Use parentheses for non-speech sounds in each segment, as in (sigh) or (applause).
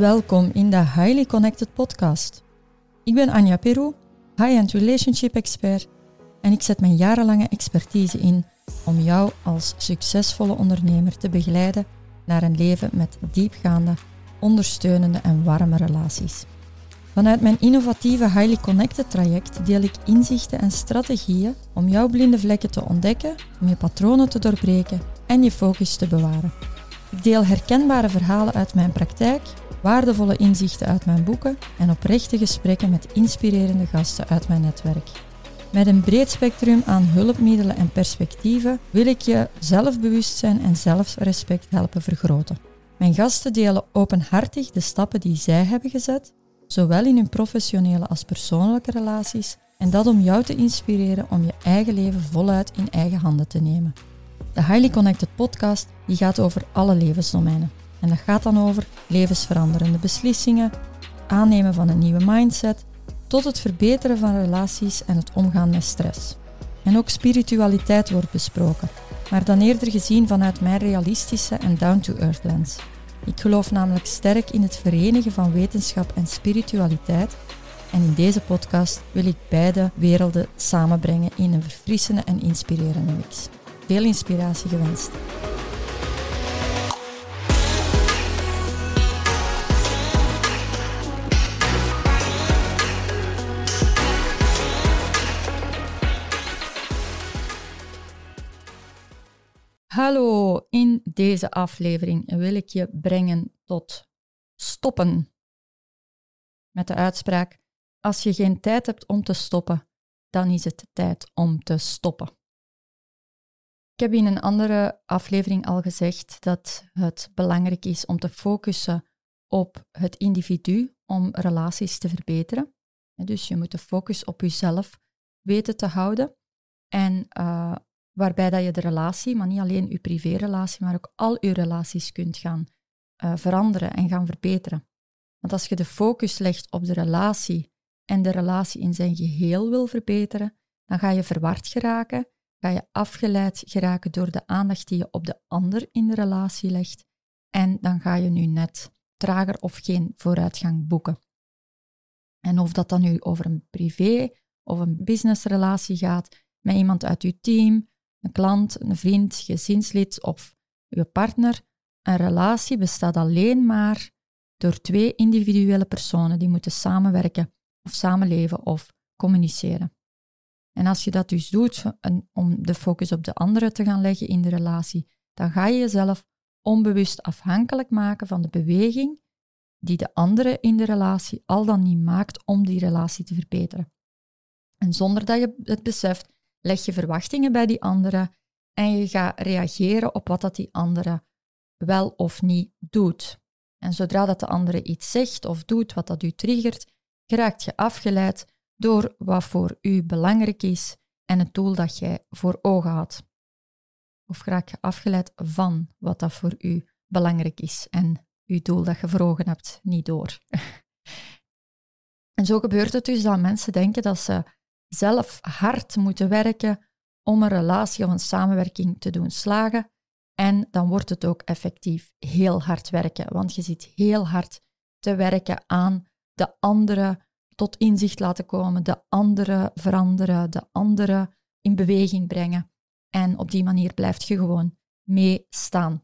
Welkom in de Highly Connected Podcast. Ik ben Anja Peru, high-end relationship expert, en ik zet mijn jarenlange expertise in om jou als succesvolle ondernemer te begeleiden naar een leven met diepgaande, ondersteunende en warme relaties. Vanuit mijn innovatieve Highly Connected traject deel ik inzichten en strategieën om jouw blinde vlekken te ontdekken, om je patronen te doorbreken en je focus te bewaren. Ik deel herkenbare verhalen uit mijn praktijk, waardevolle inzichten uit mijn boeken en oprechte gesprekken met inspirerende gasten uit mijn netwerk. Met een breed spectrum aan hulpmiddelen en perspectieven wil ik je zelfbewustzijn en zelfrespect helpen vergroten. Mijn gasten delen openhartig de stappen die zij hebben gezet, zowel in hun professionele als persoonlijke relaties, en dat om jou te inspireren om je eigen leven voluit in eigen handen te nemen. De Highly Connected podcast die gaat over alle levensdomeinen. En dat gaat dan over levensveranderende beslissingen, aannemen van een nieuwe mindset, tot het verbeteren van relaties en het omgaan met stress. En ook spiritualiteit wordt besproken, maar dan eerder gezien vanuit mijn realistische en down-to-earth lens. Ik geloof namelijk sterk in het verenigen van wetenschap en spiritualiteit en in deze podcast wil ik beide werelden samenbrengen in een verfrissende en inspirerende mix. Veel inspiratie gewenst. Hallo, in deze aflevering wil ik je brengen tot stoppen. Met de uitspraak: Als je geen tijd hebt om te stoppen, dan is het tijd om te stoppen. Ik heb in een andere aflevering al gezegd dat het belangrijk is om te focussen op het individu om relaties te verbeteren. Dus je moet de focus op jezelf weten te houden. En uh, waarbij dat je de relatie, maar niet alleen je privérelatie, maar ook al je relaties kunt gaan uh, veranderen en gaan verbeteren. Want als je de focus legt op de relatie en de relatie in zijn geheel wil verbeteren, dan ga je verward geraken, ga je afgeleid geraken door de aandacht die je op de ander in de relatie legt en dan ga je nu net trager of geen vooruitgang boeken. En of dat dan nu over een privé of een businessrelatie gaat, met iemand uit je team, een klant, een vriend, gezinslid of je partner. Een relatie bestaat alleen maar door twee individuele personen die moeten samenwerken of samenleven of communiceren. En als je dat dus doet om de focus op de andere te gaan leggen in de relatie, dan ga je jezelf onbewust afhankelijk maken van de beweging die de andere in de relatie al dan niet maakt om die relatie te verbeteren. En zonder dat je het beseft, leg je verwachtingen bij die andere en je gaat reageren op wat dat die andere wel of niet doet. En zodra dat de andere iets zegt of doet wat dat u triggert, geraakt je afgeleid door wat voor u belangrijk is en het doel dat jij voor ogen had. Of raak je afgeleid van wat dat voor u belangrijk is en uw doel dat je voor ogen hebt niet door. (laughs) en zo gebeurt het dus dat mensen denken dat ze zelf hard moeten werken om een relatie of een samenwerking te doen slagen. En dan wordt het ook effectief heel hard werken, want je zit heel hard te werken aan de andere tot inzicht laten komen, de andere veranderen, de andere in beweging brengen. En op die manier blijft je gewoon meestaan.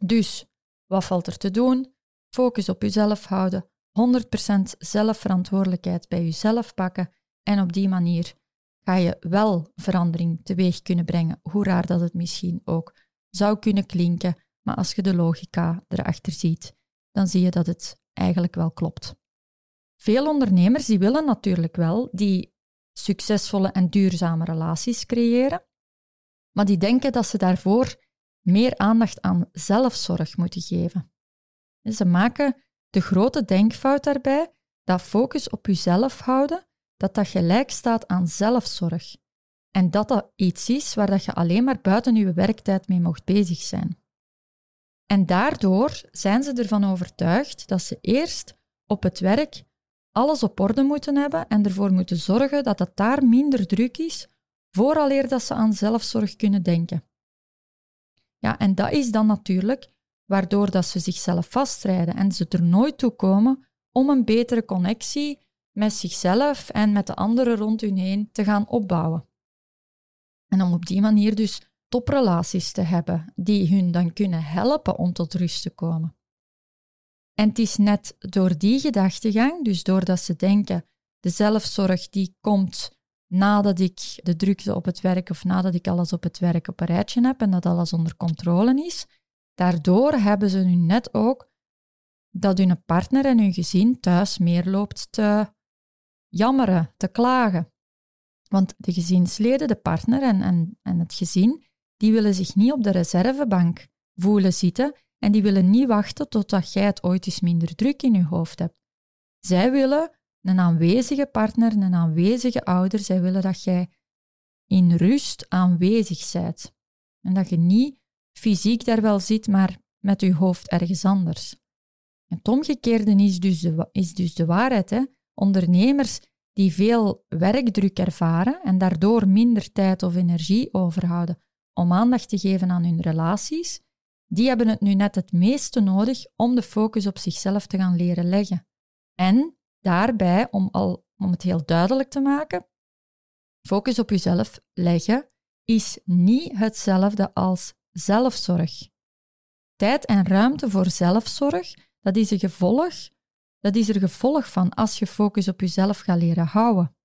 Dus, wat valt er te doen? Focus op jezelf houden, 100% zelfverantwoordelijkheid bij jezelf pakken en op die manier ga je wel verandering teweeg kunnen brengen, hoe raar dat het misschien ook zou kunnen klinken. Maar als je de logica erachter ziet, dan zie je dat het eigenlijk wel klopt. Veel ondernemers die willen natuurlijk wel die succesvolle en duurzame relaties creëren, maar die denken dat ze daarvoor meer aandacht aan zelfzorg moeten geven. Ze maken de grote denkfout daarbij dat focus op jezelf houden dat dat gelijk staat aan zelfzorg. En dat dat iets is waar dat je alleen maar buiten je werktijd mee mocht bezig zijn. En daardoor zijn ze ervan overtuigd dat ze eerst op het werk alles op orde moeten hebben en ervoor moeten zorgen dat het daar minder druk is, vooraleer dat ze aan zelfzorg kunnen denken. Ja, en dat is dan natuurlijk waardoor dat ze zichzelf vastrijden en ze er nooit toe komen om een betere connectie met zichzelf en met de anderen rond hun heen te gaan opbouwen. En om op die manier dus toprelaties te hebben die hun dan kunnen helpen om tot rust te komen. En het is net door die gedachtegang, dus doordat ze denken, de zelfzorg die komt nadat ik de drukte op het werk of nadat ik alles op het werk op een rijtje heb en dat alles onder controle is, daardoor hebben ze nu net ook dat hun partner en hun gezin thuis meer loopt te jammeren, te klagen. Want de gezinsleden, de partner en, en, en het gezin, die willen zich niet op de reservebank voelen zitten en die willen niet wachten totdat jij het ooit eens minder druk in je hoofd hebt. Zij willen een aanwezige partner, een aanwezige ouder. Zij willen dat jij in rust aanwezig bent. En dat je niet fysiek daar wel zit, maar met je hoofd ergens anders. Het omgekeerde is dus de, is dus de waarheid. Hè? Ondernemers die veel werkdruk ervaren en daardoor minder tijd of energie overhouden om aandacht te geven aan hun relaties, die hebben het nu net het meeste nodig om de focus op zichzelf te gaan leren leggen. En daarbij, om, al, om het heel duidelijk te maken, focus op jezelf leggen is niet hetzelfde als zelfzorg. Tijd en ruimte voor zelfzorg, dat is een gevolg, dat is er gevolg van als je focus op jezelf gaat leren houden.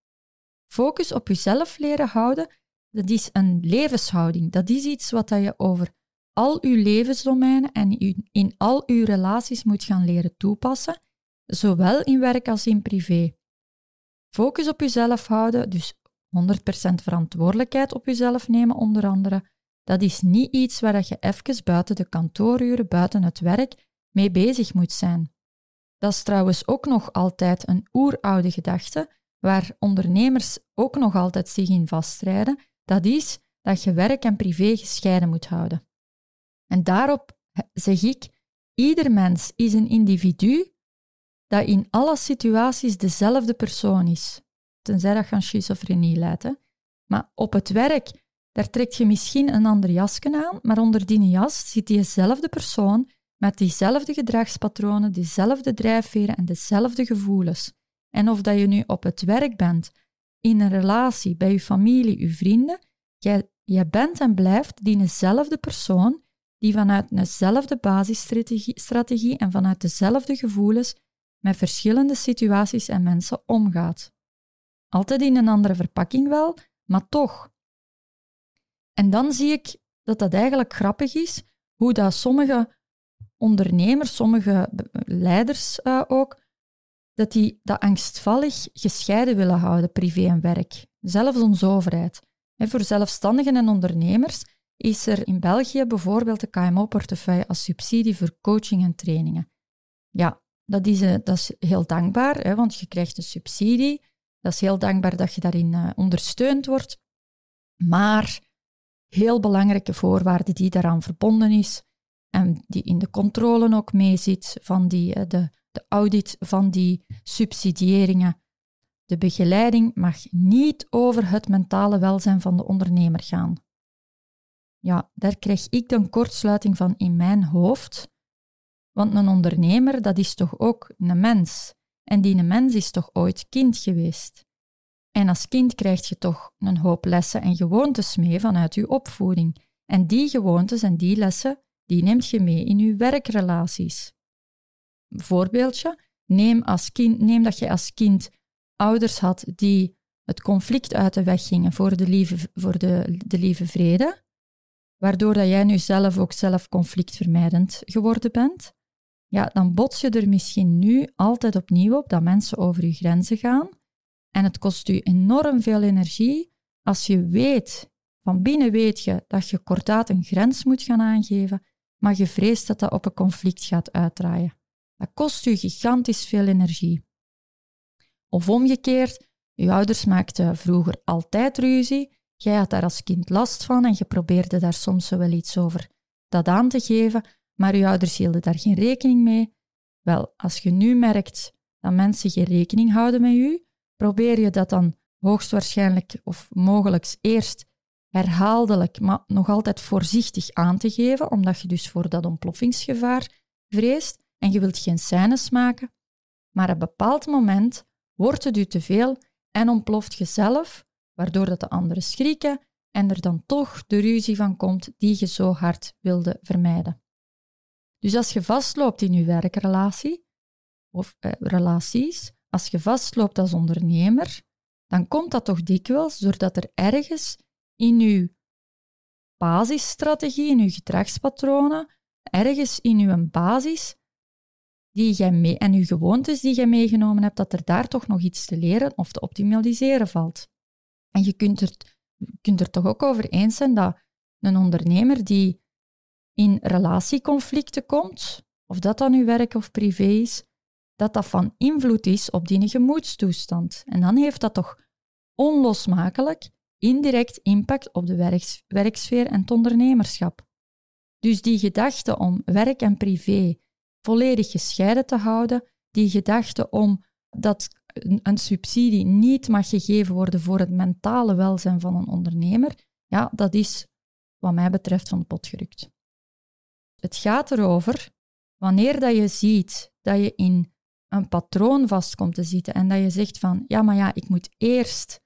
Focus op jezelf leren houden, dat is een levenshouding. Dat is iets wat je over al uw levensdomeinen en in al uw relaties moet gaan leren toepassen, zowel in werk als in privé. Focus op jezelf houden, dus 100% verantwoordelijkheid op jezelf nemen, onder andere, dat is niet iets waar je even buiten de kantooruren, buiten het werk, mee bezig moet zijn. Dat is trouwens ook nog altijd een oeroude gedachte, waar ondernemers ook nog altijd zich in vastrijden. Dat is dat je werk en privé gescheiden moet houden. En daarop zeg ik, ieder mens is een individu dat in alle situaties dezelfde persoon is. Tenzij dat je schizofrenie leidt. Maar op het werk, daar trekt je misschien een ander jasje aan, maar onder die jas zit diezelfde persoon met diezelfde gedragspatronen, diezelfde drijfveren en dezelfde gevoelens. En of dat je nu op het werk bent, in een relatie, bij je familie, je vrienden, jij, jij bent en blijft diezelfde persoon die vanuit dezelfde basisstrategie en vanuit dezelfde gevoelens met verschillende situaties en mensen omgaat. Altijd in een andere verpakking wel, maar toch. En dan zie ik dat dat eigenlijk grappig is, hoe dat sommige ondernemers, sommige leiders uh, ook, dat die dat angstvallig gescheiden willen houden, privé en werk. Zelfs onze overheid. Voor zelfstandigen en ondernemers is er in België bijvoorbeeld de KMO-portefeuille als subsidie voor coaching en trainingen. Ja, dat is, eh, dat is heel dankbaar, hè, want je krijgt een subsidie. Dat is heel dankbaar dat je daarin uh, ondersteund wordt. Maar heel belangrijke voorwaarde die daaraan verbonden is en die in de controle ook meezit van die, eh, de, de audit van die subsidiëringen. De begeleiding mag niet over het mentale welzijn van de ondernemer gaan. Ja, daar krijg ik dan kortsluiting van in mijn hoofd. Want een ondernemer, dat is toch ook een mens. En die een mens is toch ooit kind geweest. En als kind krijg je toch een hoop lessen en gewoontes mee vanuit je opvoeding. En die gewoontes en die lessen, die neemt je mee in je werkrelaties. Voorbeeldje, neem, als kind, neem dat je als kind ouders had die het conflict uit de weg gingen voor de lieve, voor de, de lieve vrede, waardoor dat jij nu zelf ook zelf conflictvermijdend geworden bent, ja, dan bots je er misschien nu altijd opnieuw op dat mensen over je grenzen gaan. En het kost u enorm veel energie als je weet, van binnen weet je dat je kordaat een grens moet gaan aangeven, maar je vreest dat dat op een conflict gaat uitdraaien. Dat kost u gigantisch veel energie. Of omgekeerd, je ouders maakten vroeger altijd ruzie, jij had daar als kind last van en je probeerde daar soms wel iets over dat aan te geven, maar je ouders hielden daar geen rekening mee. Wel, als je nu merkt dat mensen geen rekening houden met u, probeer je dat dan hoogstwaarschijnlijk of mogelijk eerst herhaaldelijk, maar nog altijd voorzichtig aan te geven, omdat je dus voor dat ontploffingsgevaar vreest en je wilt geen scènes maken. Maar op een bepaald moment wordt het u te veel en ontploft je zelf, waardoor dat de anderen schrikken en er dan toch de ruzie van komt die je zo hard wilde vermijden. Dus als je vastloopt in je werkrelatie of eh, relaties, als je vastloopt als ondernemer, dan komt dat toch dikwijls doordat er ergens in je basisstrategie, in je gedragspatronen, ergens in je basis die jij mee, en je gewoontes die jij meegenomen hebt, dat er daar toch nog iets te leren of te optimaliseren valt. En je kunt er, kunt er toch ook over eens zijn dat een ondernemer die in relatieconflicten komt, of dat dan uw werk of privé is, dat dat van invloed is op die gemoedstoestand. En dan heeft dat toch onlosmakelijk indirect impact op de werks werksfeer en het ondernemerschap. Dus die gedachte om werk en privé volledig gescheiden te houden, die gedachte om dat een subsidie niet mag gegeven worden voor het mentale welzijn van een ondernemer, ja, dat is wat mij betreft van de pot gerukt. Het gaat erover wanneer dat je ziet dat je in een patroon vast komt te zitten en dat je zegt van ja, maar ja, ik moet eerst,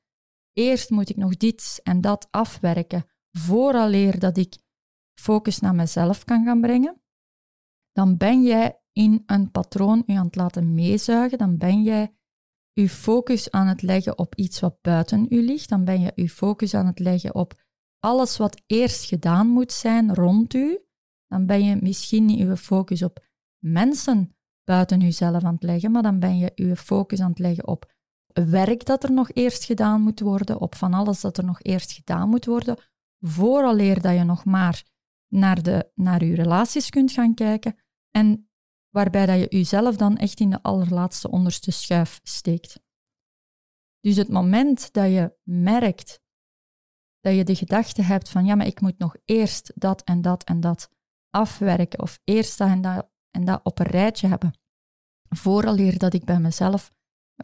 eerst moet ik nog dit en dat afwerken vooraleer dat ik focus naar mezelf kan gaan brengen, dan ben jij in een patroon je aan het laten meezuigen, dan ben jij je focus aan het leggen op iets wat buiten u ligt, dan ben je je focus aan het leggen op alles wat eerst gedaan moet zijn rond u, dan ben je misschien niet je focus op mensen buiten uzelf aan het leggen, maar dan ben je je focus aan het leggen op werk dat er nog eerst gedaan moet worden, op van alles dat er nog eerst gedaan moet worden, vooraleer dat je nog maar naar, de, naar je relaties kunt gaan kijken en waarbij dat je jezelf dan echt in de allerlaatste onderste schuif steekt. Dus het moment dat je merkt dat je de gedachte hebt van ja, maar ik moet nog eerst dat en dat en dat afwerken of eerst dat en dat en dat op een rijtje hebben, vooraleer dat ik bij mezelf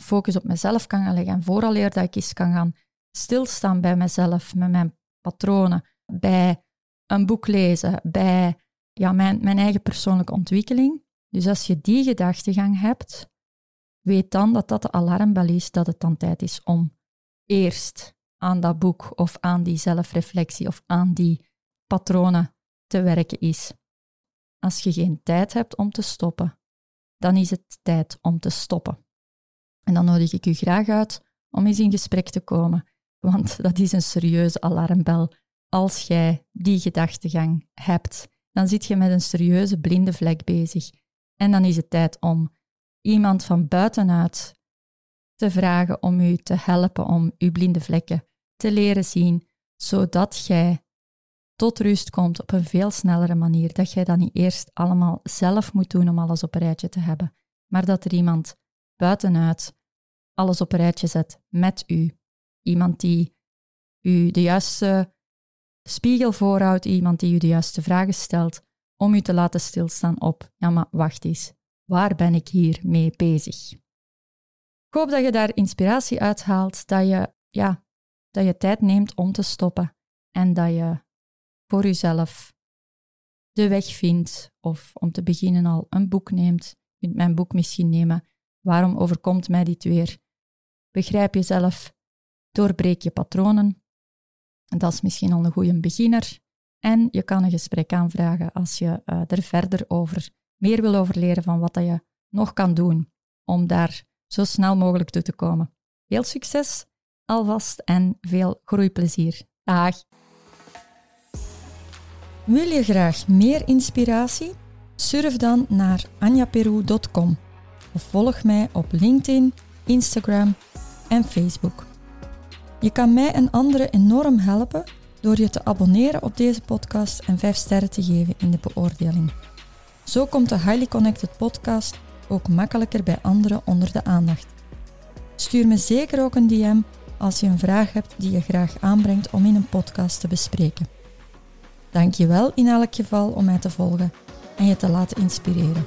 focus op mezelf kan gaan leggen en vooraleer dat ik eens kan gaan stilstaan bij mezelf, met mijn patronen, bij een boek lezen, bij ja, mijn, mijn eigen persoonlijke ontwikkeling. Dus als je die gedachtegang hebt, weet dan dat dat de alarmbel is dat het dan tijd is om eerst aan dat boek of aan die zelfreflectie of aan die patronen te werken is. Als je geen tijd hebt om te stoppen, dan is het tijd om te stoppen. En dan nodig ik u graag uit om eens in gesprek te komen, want dat is een serieuze alarmbel. Als jij die gedachtegang hebt, dan zit je met een serieuze blinde vlek bezig. En dan is het tijd om iemand van buitenuit te vragen om u te helpen om uw blinde vlekken te leren zien, zodat jij tot rust komt op een veel snellere manier. Dat jij dat niet eerst allemaal zelf moet doen om alles op een rijtje te hebben, maar dat er iemand buitenuit alles op een rijtje zet met u. Iemand die u de juiste spiegel voorhoudt, iemand die u de juiste vragen stelt, om u te laten stilstaan op, ja maar wacht eens, waar ben ik hier mee bezig? Ik hoop dat je daar inspiratie uithaalt, dat je, ja, dat je tijd neemt om te stoppen en dat je voor jezelf de weg vindt of om te beginnen al een boek neemt. Je kunt mijn boek misschien nemen. Waarom overkomt mij dit weer? Begrijp jezelf, doorbreek je patronen. En dat is misschien al een goede beginner. En je kan een gesprek aanvragen als je uh, er verder over, meer wil over leren van wat dat je nog kan doen om daar zo snel mogelijk toe te komen. Veel succes alvast en veel groeiplezier. Dag! Wil je graag meer inspiratie? Surf dan naar anjaperu.com of volg mij op LinkedIn, Instagram en Facebook. Je kan mij en anderen enorm helpen door je te abonneren op deze podcast en 5 sterren te geven in de beoordeling. Zo komt de Highly Connected podcast ook makkelijker bij anderen onder de aandacht. Stuur me zeker ook een DM als je een vraag hebt die je graag aanbrengt om in een podcast te bespreken. Dank je wel in elk geval om mij te volgen en je te laten inspireren.